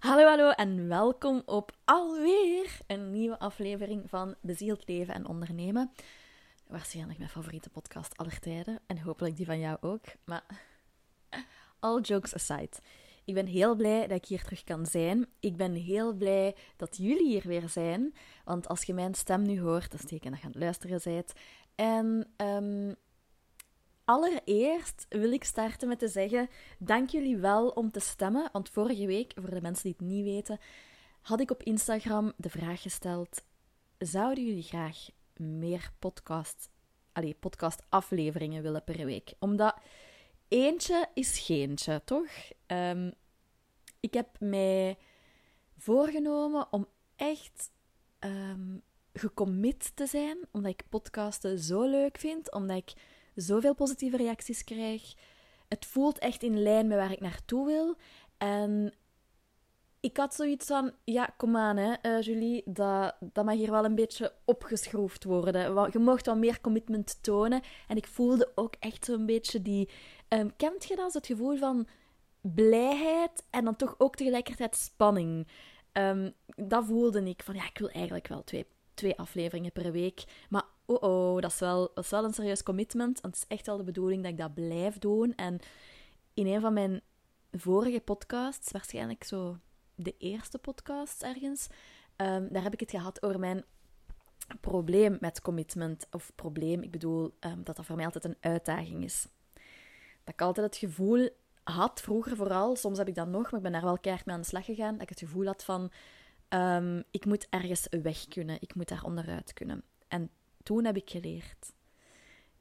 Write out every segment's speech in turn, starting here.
Hallo, hallo en welkom op alweer een nieuwe aflevering van Bezield Leven en Ondernemen. Waarschijnlijk mijn favoriete podcast aller tijden en hopelijk die van jou ook. Maar all jokes aside, ik ben heel blij dat ik hier terug kan zijn. Ik ben heel blij dat jullie hier weer zijn, want als je mijn stem nu hoort, dat is teken dat je aan het luisteren bent. En um, Allereerst wil ik starten met te zeggen: dank jullie wel om te stemmen. Want vorige week, voor de mensen die het niet weten, had ik op Instagram de vraag gesteld: zouden jullie graag meer podcast, allez, podcastafleveringen willen per week? Omdat eentje is geentje, toch? Um, ik heb mij voorgenomen om echt um, gecommit te zijn, omdat ik podcasten zo leuk vind, omdat ik zoveel positieve reacties krijg. Het voelt echt in lijn met waar ik naartoe wil. En ik had zoiets van, ja, kom aan hè, uh, Julie, dat, dat mag hier wel een beetje opgeschroefd worden. Je mocht wel meer commitment tonen. En ik voelde ook echt zo'n beetje die... Um, kent je dat, het gevoel van blijheid en dan toch ook tegelijkertijd spanning? Um, dat voelde ik van, ja, ik wil eigenlijk wel twee, twee afleveringen per week. Maar oh oh, dat is, wel, dat is wel een serieus commitment. Want het is echt wel de bedoeling dat ik dat blijf doen. En in een van mijn vorige podcasts, waarschijnlijk zo de eerste podcast ergens, um, daar heb ik het gehad over mijn probleem met commitment. Of probleem, ik bedoel um, dat dat voor mij altijd een uitdaging is. Dat ik altijd het gevoel had, vroeger vooral, soms heb ik dat nog, maar ik ben daar wel keihard mee aan de slag gegaan, dat ik het gevoel had van, um, ik moet ergens weg kunnen, ik moet daar onderuit kunnen. En toen heb ik geleerd.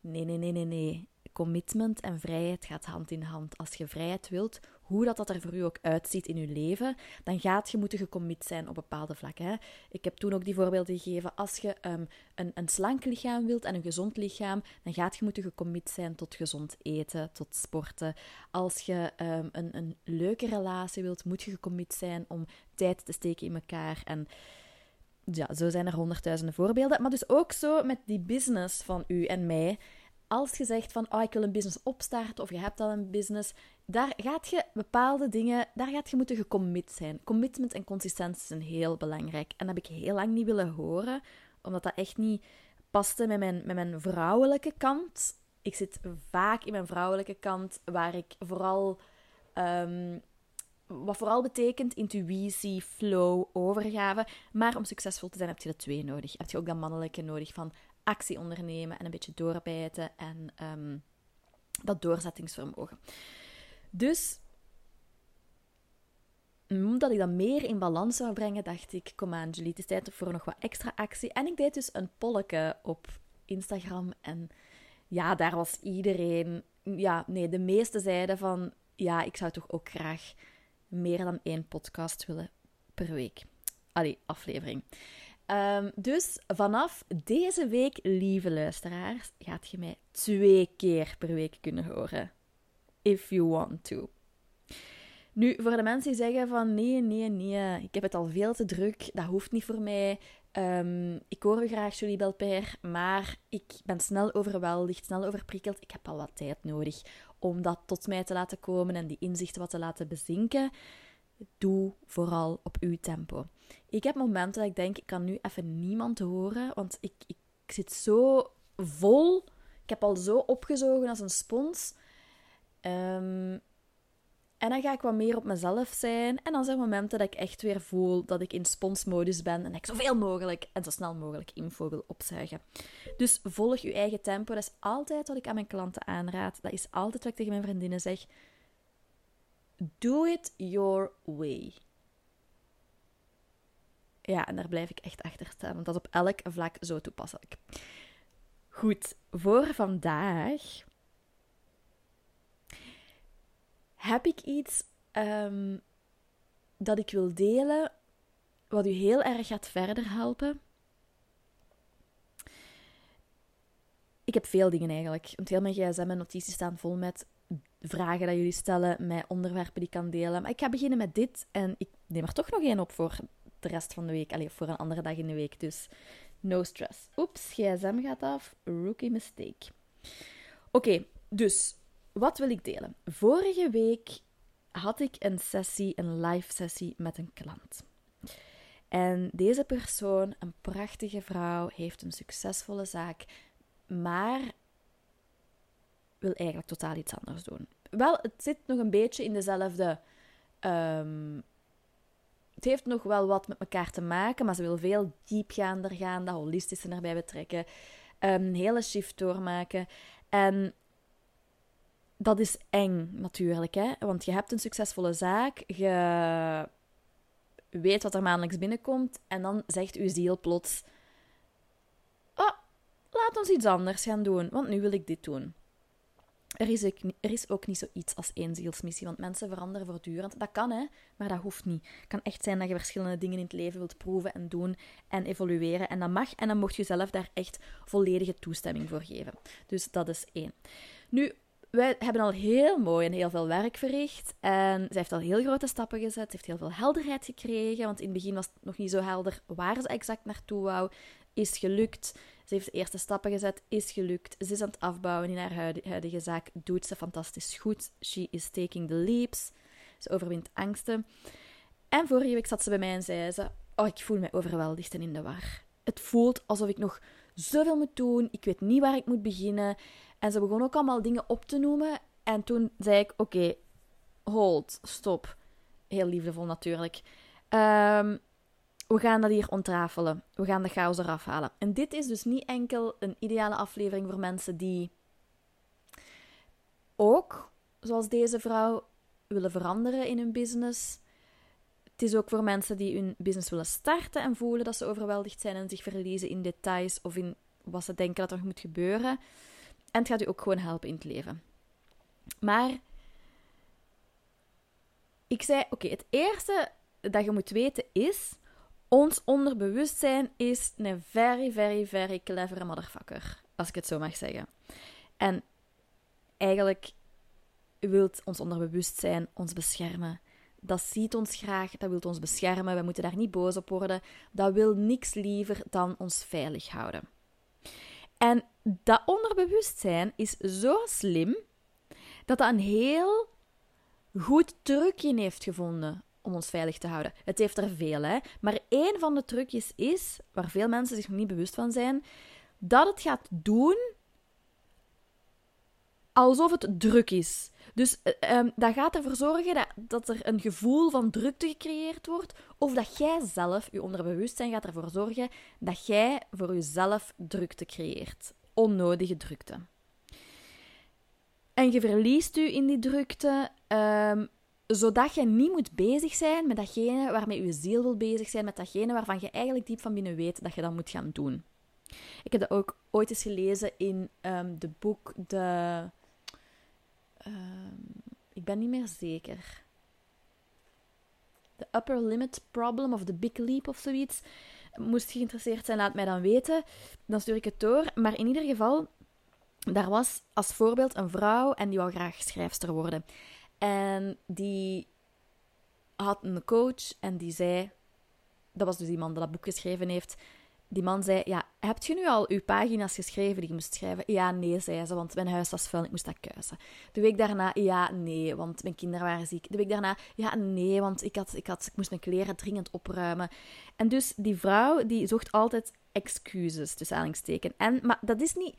Nee, nee, nee, nee, nee. Commitment en vrijheid gaat hand in hand. Als je vrijheid wilt, hoe dat, dat er voor u ook uitziet in uw leven, dan gaat je moeten gecommit zijn op bepaalde vlakken. Ik heb toen ook die voorbeelden gegeven. Als je um, een, een slank lichaam wilt en een gezond lichaam, dan gaat je moeten gecommit zijn tot gezond eten, tot sporten. Als je um, een, een leuke relatie wilt, moet je gecommit zijn om tijd te steken in elkaar. En ja, zo zijn er honderdduizenden voorbeelden. Maar dus ook zo met die business van u en mij. Als je zegt van, oh, ik wil een business opstarten, of je hebt al een business, daar gaat je bepaalde dingen, daar gaat je moeten gecommit zijn. Commitment en consistentie zijn heel belangrijk. En dat heb ik heel lang niet willen horen, omdat dat echt niet paste met mijn, met mijn vrouwelijke kant. Ik zit vaak in mijn vrouwelijke kant, waar ik vooral um, wat vooral betekent intuïtie, flow, overgave. Maar om succesvol te zijn heb je de twee nodig. Heb je ook dat mannelijke nodig van actie ondernemen en een beetje doorbijten en um, dat doorzettingsvermogen. Dus omdat ik dat meer in balans zou brengen, dacht ik, kom aan Julie, het is tijd voor nog wat extra actie. En ik deed dus een polletje op Instagram en ja, daar was iedereen... Ja, nee, de meeste zeiden van, ja, ik zou toch ook graag meer dan één podcast willen per week. Allee, aflevering. Um, dus vanaf deze week, lieve luisteraars, gaat je mij twee keer per week kunnen horen. If you want to. Nu, voor de mensen die zeggen van nee, nee, nee, ik heb het al veel te druk, dat hoeft niet voor mij. Um, ik hoor graag Julie Belper, maar ik ben snel overweldigd, snel overprikkeld. Ik heb al wat tijd nodig om dat tot mij te laten komen en die inzichten wat te laten bezinken. Doe vooral op uw tempo. Ik heb momenten dat ik denk, ik kan nu even niemand horen, want ik, ik, zit zo vol. Ik heb al zo opgezogen als een spons. Um, en dan ga ik wat meer op mezelf zijn. En dan zijn momenten dat ik echt weer voel dat ik in sponsmodus ben. En ik zoveel mogelijk en zo snel mogelijk info wil opzuigen. Dus volg je eigen tempo. Dat is altijd wat ik aan mijn klanten aanraad. Dat is altijd wat ik tegen mijn vriendinnen zeg. Do it your way. Ja, en daar blijf ik echt achter staan. Want dat is op elk vlak zo toepasselijk. Goed, voor vandaag heb ik iets ehm, dat ik wil delen wat u heel erg gaat verder helpen? Ik heb veel dingen eigenlijk. Want heel mijn gsm en notities staan vol met vragen dat jullie stellen, met onderwerpen die ik kan delen. Maar ik ga beginnen met dit en ik neem er toch nog één op voor de rest van de week. Allee, voor een andere dag in de week. Dus no stress. Oeps, gsm gaat af. Rookie mistake. Oké, dus wat wil ik delen? Vorige week had ik een sessie, een live sessie met een klant. En deze persoon, een prachtige vrouw, heeft een succesvolle zaak, maar wil eigenlijk totaal iets anders doen. Wel, het zit nog een beetje in dezelfde. Um, het heeft nog wel wat met elkaar te maken, maar ze wil veel diepgaander gaan, dat holistische erbij betrekken, een hele shift doormaken. En dat is eng natuurlijk, hè? want je hebt een succesvolle zaak, je weet wat er maandelijks binnenkomt, en dan zegt uw ziel plots: Oh, laat ons iets anders gaan doen, want nu wil ik dit doen. Er is, ook, er is ook niet zoiets als één zielsmissie, want mensen veranderen voortdurend. Dat kan, hè, maar dat hoeft niet. Het kan echt zijn dat je verschillende dingen in het leven wilt proeven en doen en evolueren. En dat mag, en dan mocht je zelf daar echt volledige toestemming voor geven. Dus dat is één. Nu, wij hebben al heel mooi en heel veel werk verricht. En ze heeft al heel grote stappen gezet. Ze heeft heel veel helderheid gekregen. Want in het begin was het nog niet zo helder waar ze exact naartoe wou. Is gelukt. Ze heeft de eerste stappen gezet, is gelukt. Ze is aan het afbouwen in haar huidige zaak. Doet ze fantastisch goed. She is taking the leaps. Ze overwint angsten. En vorige week zat ze bij mij en zei ze: Oh, ik voel mij overweldigd en in de war. Het voelt alsof ik nog zoveel moet doen. Ik weet niet waar ik moet beginnen. En ze begon ook allemaal dingen op te noemen. En toen zei ik: Oké, hold, stop. Heel liefdevol natuurlijk. Um, we gaan dat hier ontrafelen. We gaan de chaos eraf halen. En dit is dus niet enkel een ideale aflevering voor mensen die ook, zoals deze vrouw, willen veranderen in hun business. Het is ook voor mensen die hun business willen starten en voelen dat ze overweldigd zijn en zich verliezen in details of in wat ze denken dat er moet gebeuren. En het gaat u ook gewoon helpen in het leven. Maar ik zei: Oké, het eerste dat je moet weten is ons onderbewustzijn is een very, very, very clevere motherfucker. Als ik het zo mag zeggen. En eigenlijk wil ons onderbewustzijn ons beschermen. Dat ziet ons graag, dat wil ons beschermen. We moeten daar niet boos op worden. Dat wil niks liever dan ons veilig houden. En dat onderbewustzijn is zo slim dat dat een heel goed trucje heeft gevonden om ons veilig te houden. Het heeft er veel, hè. Maar één van de trucjes is, waar veel mensen zich nog niet bewust van zijn, dat het gaat doen alsof het druk is. Dus uh, dat gaat ervoor zorgen dat, dat er een gevoel van drukte gecreëerd wordt, of dat jij zelf, je onderbewustzijn gaat ervoor zorgen dat jij voor jezelf drukte creëert. Onnodige drukte. En je verliest u in die drukte. Um, zodat je niet moet bezig zijn met datgene waarmee je ziel wil bezig zijn, met datgene waarvan je eigenlijk diep van binnen weet dat je dat moet gaan doen. Ik heb dat ook ooit eens gelezen in um, de boek de... Um, ik ben niet meer zeker. The Upper Limit Problem of The Big Leap of zoiets. Moest geïnteresseerd zijn, laat mij dan weten. Dan stuur ik het door. Maar in ieder geval, daar was als voorbeeld een vrouw en die wou graag schrijfster worden. En die had een coach en die zei, dat was dus die man die dat boek geschreven heeft. Die man zei, ja, heb je nu al uw pagina's geschreven die je moest schrijven? Ja, nee, zei ze, want mijn huis was vuil en ik moest dat kuisen. De week daarna, ja, nee, want mijn kinderen waren ziek. De week daarna, ja, nee, want ik, had, ik, had, ik moest mijn kleren dringend opruimen. En dus die vrouw, die zocht altijd excuses, tussen aanhalingstekens. En, maar dat is niet...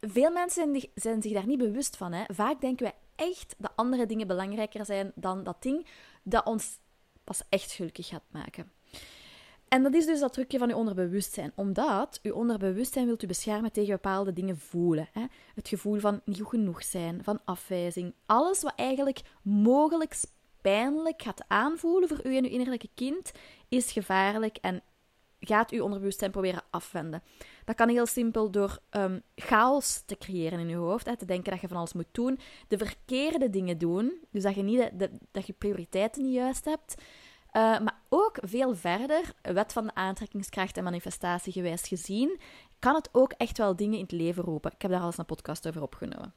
Veel mensen zijn zich daar niet bewust van. Hè. Vaak denken wij echt dat andere dingen belangrijker zijn dan dat ding dat ons pas echt gelukkig gaat maken. En dat is dus dat trucje van je onderbewustzijn. Omdat je onderbewustzijn wilt u beschermen tegen bepaalde dingen voelen. Hè? Het gevoel van niet genoeg zijn, van afwijzing. Alles wat eigenlijk mogelijk pijnlijk gaat aanvoelen voor u en uw innerlijke kind, is gevaarlijk en gaat uw onderbewustzijn proberen afwenden. Dat kan heel simpel door um, chaos te creëren in je hoofd. Hè, te denken dat je van alles moet doen. De verkeerde dingen doen. Dus dat je, niet dat je prioriteiten niet juist hebt. Uh, maar ook veel verder, wet van de aantrekkingskracht en manifestatie gewijs gezien, kan het ook echt wel dingen in het leven roepen. Ik heb daar al eens een podcast over opgenomen.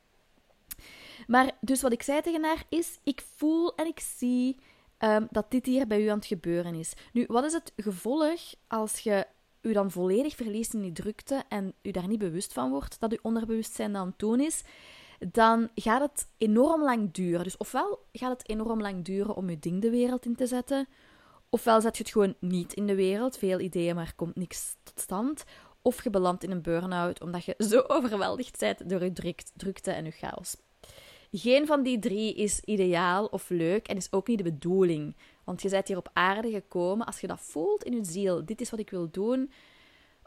Maar dus wat ik zei tegen haar is: ik voel en ik zie um, dat dit hier bij u aan het gebeuren is. Nu, wat is het gevolg als je u dan volledig verliest in die drukte en u daar niet bewust van wordt dat uw onderbewustzijn aan het doen is? dan gaat het enorm lang duren. Dus ofwel gaat het enorm lang duren om je ding de wereld in te zetten, ofwel zet je het gewoon niet in de wereld, veel ideeën, maar komt niks tot stand. Of je belandt in een burn-out omdat je zo overweldigd bent door je drukte en je chaos. Geen van die drie is ideaal of leuk en is ook niet de bedoeling. Want je bent hier op aarde gekomen als je dat voelt in je ziel. Dit is wat ik wil doen.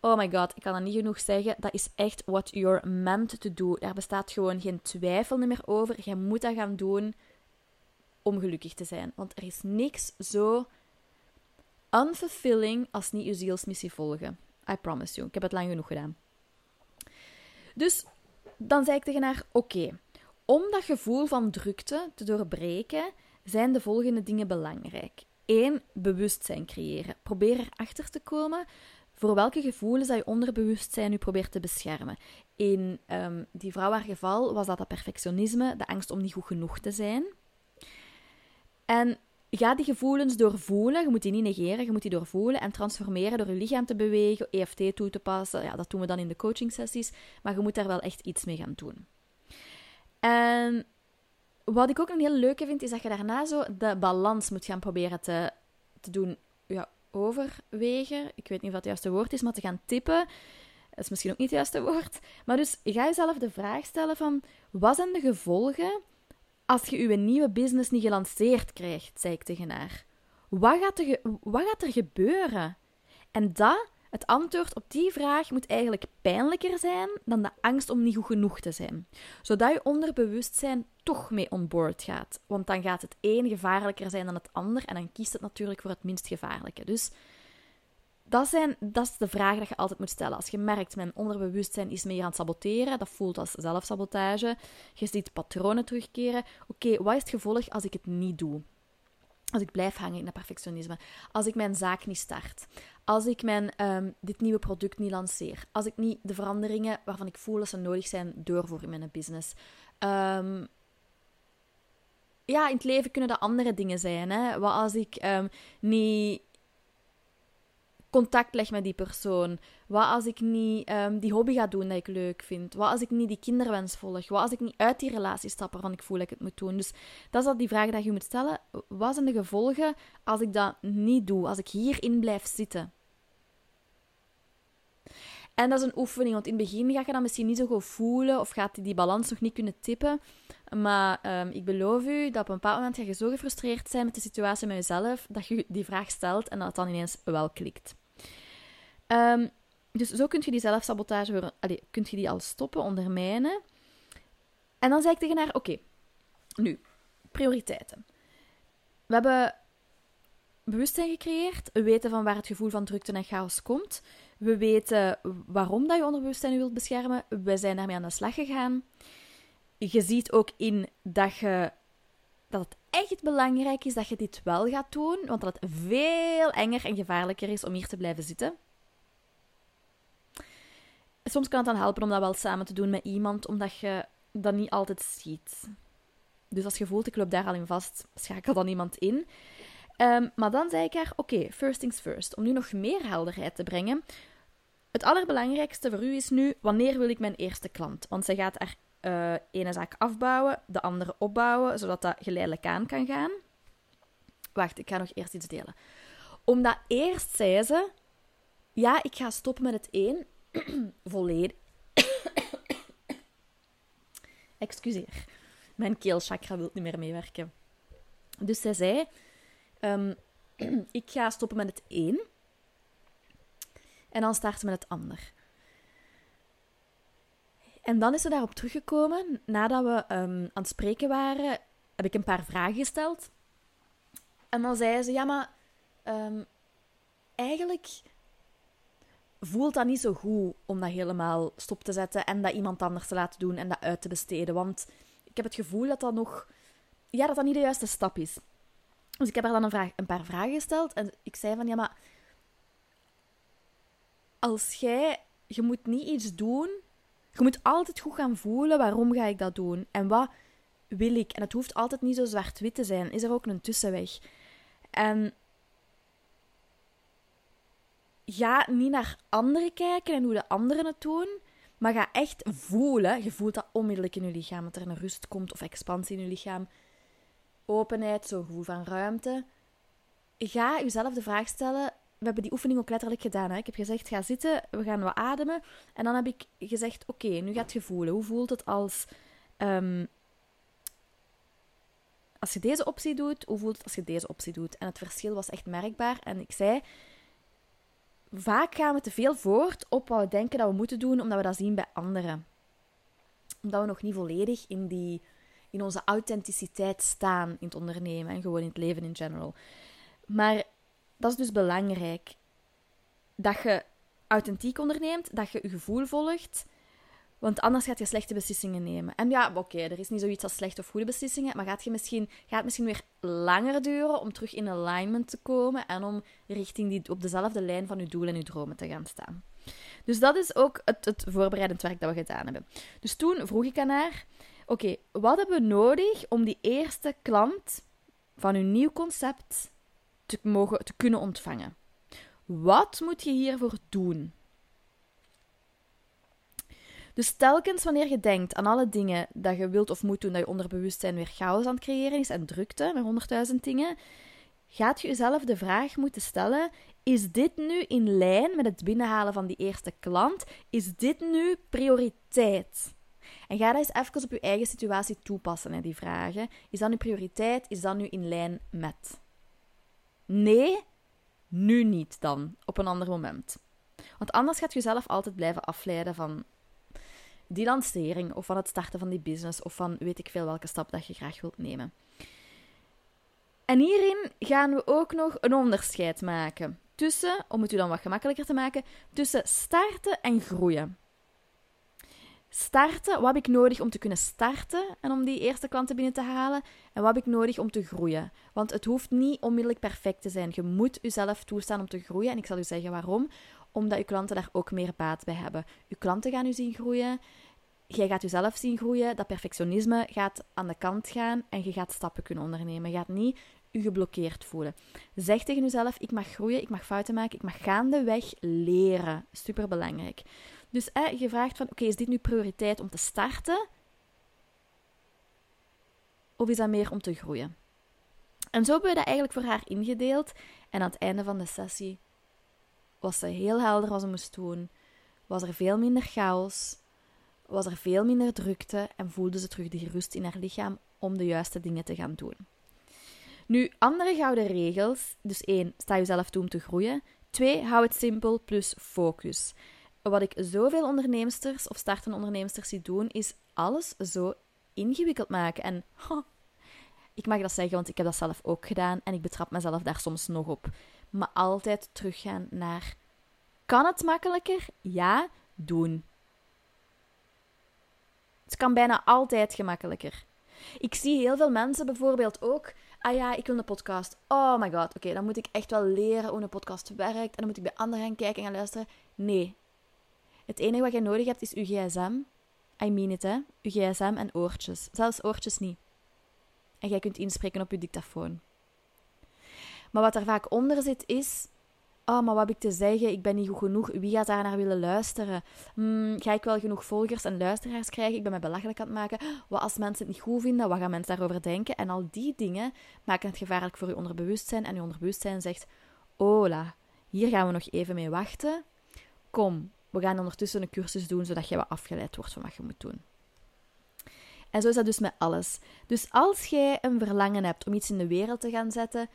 Oh my god, ik kan dat niet genoeg zeggen. Dat is echt what you're meant to do. Er bestaat gewoon geen twijfel meer over. Je moet dat gaan doen om gelukkig te zijn. Want er is niks zo unfulfilling als niet je zielsmissie volgen. I promise you. Ik heb het lang genoeg gedaan. Dus dan zei ik tegen haar: Oké, om dat gevoel van drukte te doorbreken, zijn de volgende dingen belangrijk. 1. Bewustzijn creëren. Probeer erachter te komen voor welke gevoelens dat je onderbewustzijn je probeert te beschermen. In um, die vrouw haar geval was dat dat perfectionisme, de angst om niet goed genoeg te zijn. En ga die gevoelens doorvoelen. Je moet die niet negeren, je moet die doorvoelen en transformeren door je lichaam te bewegen, EFT toe te passen. Ja, dat doen we dan in de coaching sessies, maar je moet daar wel echt iets mee gaan doen. En wat ik ook een heel leuke vind, is dat je daarna zo de balans moet gaan proberen te, te doen ja, overwegen. Ik weet niet dat het juiste woord is, maar te gaan tippen. Dat is misschien ook niet het juiste woord. Maar dus ga jezelf de vraag stellen van... Wat zijn de gevolgen als je je nieuwe business niet gelanceerd krijgt, zei ik tegen haar. Wat gaat er, wat gaat er gebeuren? En dat, het antwoord op die vraag moet eigenlijk pijnlijker zijn dan de angst om niet goed genoeg te zijn. Zodat je onderbewustzijn toch mee onboard gaat. Want dan gaat het een gevaarlijker zijn dan het ander en dan kiest het natuurlijk voor het minst gevaarlijke. Dus dat, zijn, dat is de vraag die je altijd moet stellen. Als je merkt, mijn onderbewustzijn is meer aan het saboteren, dat voelt als zelfsabotage. Je ziet patronen terugkeren. Oké, wat is het gevolg als ik het niet doe? Als ik blijf hangen in dat perfectionisme. Als ik mijn zaak niet start. Als ik mijn, um, dit nieuwe product niet lanceer. Als ik niet de veranderingen waarvan ik voel dat ze nodig zijn doorvoer in mijn business. Um, ja, in het leven kunnen dat andere dingen zijn. Hè? Wat als ik um, niet contact leg met die persoon? Wat als ik niet um, die hobby ga doen dat ik leuk vind? Wat als ik niet die kinderwens volg? Wat als ik niet uit die relatie stap waarvan ik voel dat ik het moet doen? Dus dat is al die vraag die je moet stellen. Wat zijn de gevolgen als ik dat niet doe? Als ik hierin blijf zitten? En dat is een oefening, want in het begin ga je dat misschien niet zo goed voelen of gaat die, balans nog niet kunnen tippen. Maar um, ik beloof u dat op een bepaald moment ga je zo gefrustreerd zijn met de situatie met jezelf dat je die vraag stelt en dat het dan ineens wel klikt. Um, dus zo kun je die zelfsabotage allez, kun je die al stoppen, ondermijnen. En dan zei ik tegen haar: Oké, nu, prioriteiten. We hebben bewustzijn gecreëerd. We weten van waar het gevoel van drukte en chaos komt. We weten waarom dat je onderbewustzijn wilt beschermen. We zijn daarmee aan de slag gegaan. Je ziet ook in dat, je, dat het echt belangrijk is dat je dit wel gaat doen, want dat het veel enger en gevaarlijker is om hier te blijven zitten. Soms kan het dan helpen om dat wel samen te doen met iemand, omdat je dat niet altijd ziet. Dus als je voelt, ik loop daar al in vast, schakel dan iemand in. Um, maar dan zei ik haar, oké, first things first. Om nu nog meer helderheid te brengen. Het allerbelangrijkste voor u is nu, wanneer wil ik mijn eerste klant? Want zij gaat er uh, ene zaak afbouwen, de andere opbouwen, zodat dat geleidelijk aan kan gaan. Wacht, ik ga nog eerst iets delen. Omdat eerst zei ze, ja, ik ga stoppen met het één, volledig. Excuseer, mijn keelchakra wil niet meer meewerken. Dus zij zei, um, ik ga stoppen met het één en dan starten met het ander. En dan is ze daarop teruggekomen. Nadat we um, aan het spreken waren, heb ik een paar vragen gesteld. En dan zei ze: Ja, maar um, eigenlijk voelt dat niet zo goed om dat helemaal stop te zetten en dat iemand anders te laten doen en dat uit te besteden. Want ik heb het gevoel dat dat nog. Ja, dat dat niet de juiste stap is. Dus ik heb haar dan een, vraag, een paar vragen gesteld en ik zei van ja, maar als jij, je moet niet iets doen, je moet altijd goed gaan voelen waarom ga ik dat doen en wat wil ik. En het hoeft altijd niet zo zwart-wit te zijn, is er ook een tussenweg. En ga niet naar anderen kijken en hoe de anderen het doen, Maar ga echt voelen. Je voelt dat onmiddellijk in je lichaam. Dat er een rust komt of expansie in je lichaam. Openheid, zo'n gevoel van ruimte. Ga jezelf de vraag stellen. We hebben die oefening ook letterlijk gedaan. Hè? Ik heb gezegd, ga zitten, we gaan wat ademen. En dan heb ik gezegd, oké, nu gaat je voelen. Hoe voelt het als... Um, als je deze optie doet, hoe voelt het als je deze optie doet? En het verschil was echt merkbaar. En ik zei, vaak gaan we te veel voort op wat we denken dat we moeten doen, omdat we dat zien bij anderen. Omdat we nog niet volledig in, die, in onze authenticiteit staan in het ondernemen en gewoon in het leven in general. Maar dat is dus belangrijk. Dat je authentiek onderneemt, dat je je gevoel volgt want anders gaat je slechte beslissingen nemen. En ja, oké, er is niet zoiets als slechte of goede beslissingen, maar gaat, je misschien, gaat het misschien weer langer duren om terug in alignment te komen en om richting die, op dezelfde lijn van je doelen en je dromen te gaan staan. Dus dat is ook het, het voorbereidend werk dat we gedaan hebben. Dus toen vroeg ik aan haar: Oké, wat hebben we nodig om die eerste klant van uw nieuw concept te, mogen, te kunnen ontvangen? Wat moet je hiervoor doen? Dus telkens wanneer je denkt aan alle dingen dat je wilt of moet doen, dat je onderbewustzijn weer chaos aan het creëren is en drukte met honderdduizend dingen, gaat je jezelf de vraag moeten stellen: is dit nu in lijn met het binnenhalen van die eerste klant? Is dit nu prioriteit? En ga dat eens even op je eigen situatie toepassen, hè, die vragen. Is dat nu prioriteit? Is dat nu in lijn met? Nee, nu niet dan, op een ander moment. Want anders gaat je jezelf altijd blijven afleiden van die lancering of van het starten van die business of van weet ik veel welke stap dat je graag wilt nemen. En hierin gaan we ook nog een onderscheid maken tussen, om het u dan wat gemakkelijker te maken, tussen starten en groeien. Starten, wat heb ik nodig om te kunnen starten en om die eerste klanten binnen te halen? En wat heb ik nodig om te groeien? Want het hoeft niet onmiddellijk perfect te zijn. Je moet jezelf toestaan om te groeien. En ik zal u zeggen waarom omdat je klanten daar ook meer baat bij hebben. Je klanten gaan u zien groeien. Jij gaat jezelf zien groeien. Dat perfectionisme gaat aan de kant gaan en je gaat stappen kunnen ondernemen. Je gaat niet je geblokkeerd voelen. Zeg tegen jezelf: ik mag groeien, ik mag fouten maken, ik mag gaandeweg leren. Super belangrijk. Dus je vraagt van: oké, is dit nu prioriteit om te starten? Of is dat meer om te groeien? En zo hebben we dat eigenlijk voor haar ingedeeld. En aan het einde van de sessie was ze heel helder wat ze moest doen, was er veel minder chaos, was er veel minder drukte en voelde ze terug die rust in haar lichaam om de juiste dingen te gaan doen. Nu, andere gouden regels. Dus één, sta jezelf toe om te groeien. Twee, hou het simpel plus focus. Wat ik zoveel onderneemsters of startende onderneemsters zie doen, is alles zo ingewikkeld maken. En ik mag dat zeggen, want ik heb dat zelf ook gedaan en ik betrap mezelf daar soms nog op maar altijd teruggaan naar: kan het makkelijker? Ja, doen. Het kan bijna altijd gemakkelijker. Ik zie heel veel mensen bijvoorbeeld ook. Ah ja, ik wil een podcast. Oh my god, oké, dan moet ik echt wel leren hoe een podcast werkt. En dan moet ik bij anderen gaan kijken en gaan luisteren. Nee. Het enige wat je nodig hebt is uw gsm. I mean it, hè. Uw gsm en oortjes. Zelfs oortjes niet. En jij kunt inspreken op je dictafoon. Maar wat er vaak onder zit is. Oh, maar wat heb ik te zeggen? Ik ben niet goed genoeg. Wie gaat daar naar willen luisteren? Hmm, ga ik wel genoeg volgers en luisteraars krijgen? Ik ben me belachelijk aan het maken. Wat als mensen het niet goed vinden? Wat gaan mensen daarover denken? En al die dingen maken het gevaarlijk voor je onderbewustzijn. En je onderbewustzijn zegt: Ola, hier gaan we nog even mee wachten. Kom, we gaan ondertussen een cursus doen zodat je wat afgeleid wordt van wat je moet doen. En zo is dat dus met alles. Dus als jij een verlangen hebt om iets in de wereld te gaan zetten,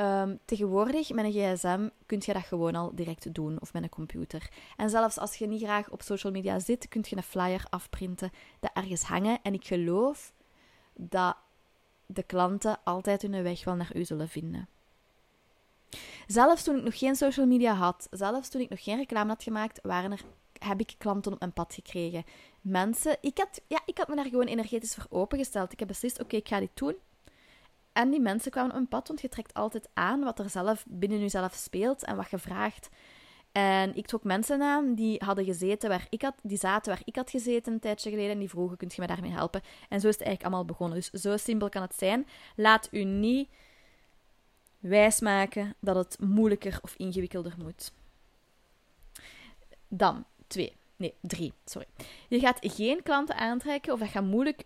Um, tegenwoordig met een gsm kun je dat gewoon al direct doen of met een computer. En zelfs als je niet graag op social media zit, kun je een flyer afprinten, dat ergens hangen. En ik geloof dat de klanten altijd hun weg wel naar u zullen vinden. Zelfs toen ik nog geen social media had, zelfs toen ik nog geen reclame had gemaakt, waren er, heb ik klanten op mijn pad gekregen. Mensen, ik had, ja, ik had me daar gewoon energetisch voor opengesteld. Ik heb beslist, oké, ik ga dit doen. En die mensen kwamen op een pad, want je trekt altijd aan wat er zelf binnen jezelf speelt en wat je vraagt. En ik trok mensen aan die hadden gezeten waar ik had, die zaten waar ik had gezeten een tijdje geleden en die vroegen, kunt je me daarmee helpen? En zo is het eigenlijk allemaal begonnen. Dus zo simpel kan het zijn. Laat u niet wijsmaken dat het moeilijker of ingewikkelder moet. Dan, twee. Nee, drie, sorry. Je gaat geen klanten aantrekken of dat gaat moeilijk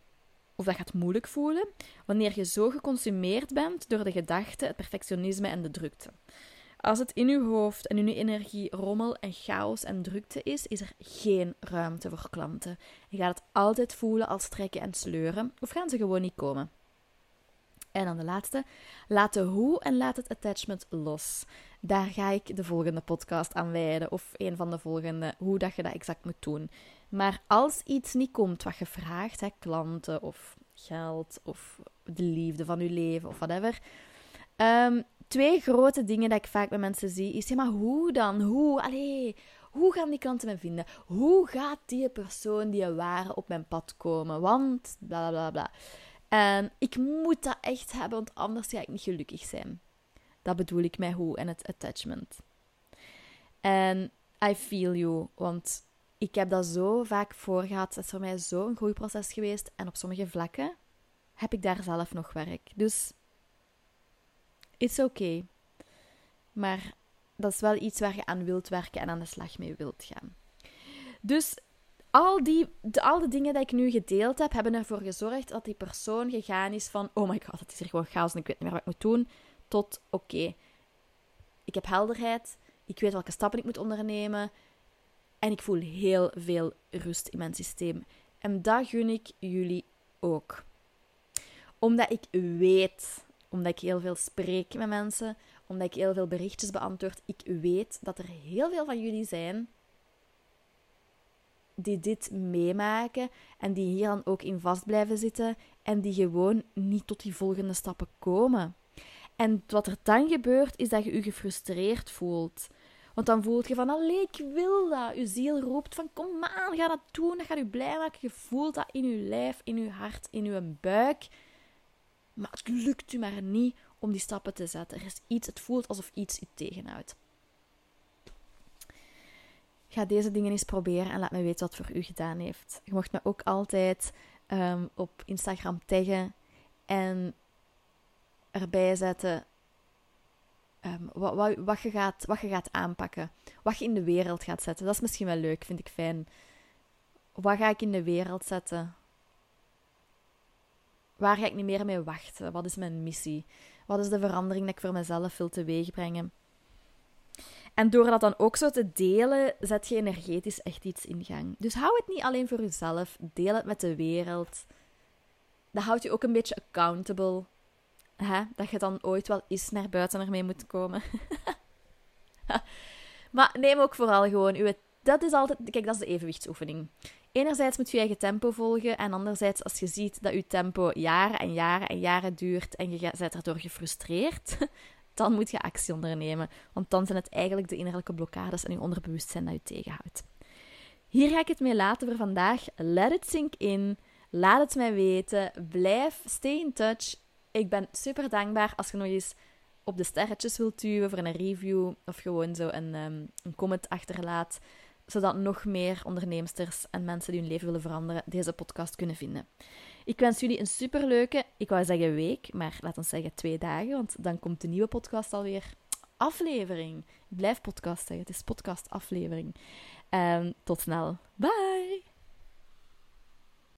of dat gaat moeilijk voelen wanneer je zo geconsumeerd bent door de gedachten, het perfectionisme en de drukte. Als het in uw hoofd en in uw energie rommel en chaos en drukte is, is er geen ruimte voor klanten. Je gaat het altijd voelen als trekken en sleuren, of gaan ze gewoon niet komen. En dan de laatste. Laat de hoe en laat het attachment los. Daar ga ik de volgende podcast aan wijden. Of een van de volgende, hoe dat je dat exact moet doen. Maar als iets niet komt wat je vraagt, hè, klanten of geld of de liefde van je leven of whatever. Um, twee grote dingen dat ik vaak bij mensen zie is, ja, maar hoe dan? Hoe? Allee, hoe gaan die klanten me vinden? Hoe gaat die persoon die ware op mijn pad komen? Want bla bla bla. En ik moet dat echt hebben, want anders ga ik niet gelukkig zijn. Dat bedoel ik met hoe en het attachment. En I feel you, want ik heb dat zo vaak voor gehad. Het is voor mij zo'n groeiproces geweest. En op sommige vlakken heb ik daar zelf nog werk. Dus it's okay. Maar dat is wel iets waar je aan wilt werken en aan de slag mee wilt gaan. Dus al, die, de, al de dingen die ik nu gedeeld heb, hebben ervoor gezorgd dat die persoon gegaan is van: oh my god, het is hier gewoon chaos en ik weet niet meer wat ik moet doen. Tot oké, ik heb helderheid, ik weet welke stappen ik moet ondernemen en ik voel heel veel rust in mijn systeem. En dat gun ik jullie ook. Omdat ik weet, omdat ik heel veel spreek met mensen, omdat ik heel veel berichtjes beantwoord, ik weet dat er heel veel van jullie zijn die dit meemaken en die hier dan ook in vast blijven zitten en die gewoon niet tot die volgende stappen komen. En wat er dan gebeurt, is dat je je gefrustreerd voelt. Want dan voelt je van, allee, ik wil dat. Je ziel roept van, kom aan, ga dat doen. Dat gaat je blij maken. Je voelt dat in je lijf, in je hart, in je buik. Maar het lukt u maar niet om die stappen te zetten. Er is iets, het voelt alsof iets je tegenhoudt. Ga deze dingen eens proberen en laat me weten wat voor u gedaan heeft. Je mocht me ook altijd um, op Instagram taggen en erbij zetten um, wat, wat, je gaat, wat je gaat aanpakken. Wat je in de wereld gaat zetten. Dat is misschien wel leuk, vind ik fijn. Wat ga ik in de wereld zetten? Waar ga ik niet meer mee wachten? Wat is mijn missie? Wat is de verandering dat ik voor mezelf wil teweegbrengen? En door dat dan ook zo te delen, zet je energetisch echt iets in gang. Dus hou het niet alleen voor jezelf, deel het met de wereld. Dat houdt je ook een beetje accountable dat je dan ooit wel eens naar buiten ermee moet komen. maar neem ook vooral gewoon uw... Dat is altijd... Kijk, dat is de evenwichtsoefening. Enerzijds moet je eigen tempo volgen. En anderzijds, als je ziet dat je tempo jaren en jaren en jaren duurt en je bent erdoor gefrustreerd, dan moet je actie ondernemen. Want dan zijn het eigenlijk de innerlijke blokkades en je onderbewustzijn dat je tegenhoudt. Hier ga ik het mee laten voor vandaag. Let it sink in. Laat het mij weten. Blijf, stay in touch ik ben super dankbaar als je nog eens op de sterretjes wilt duwen voor een review of gewoon zo een, um, een comment achterlaat, zodat nog meer onderneemsters en mensen die hun leven willen veranderen deze podcast kunnen vinden. Ik wens jullie een superleuke, ik wou zeggen week, maar laten we zeggen twee dagen, want dan komt de nieuwe podcast alweer. Aflevering. Blijf podcast het is podcast aflevering. Um, tot snel. Bye!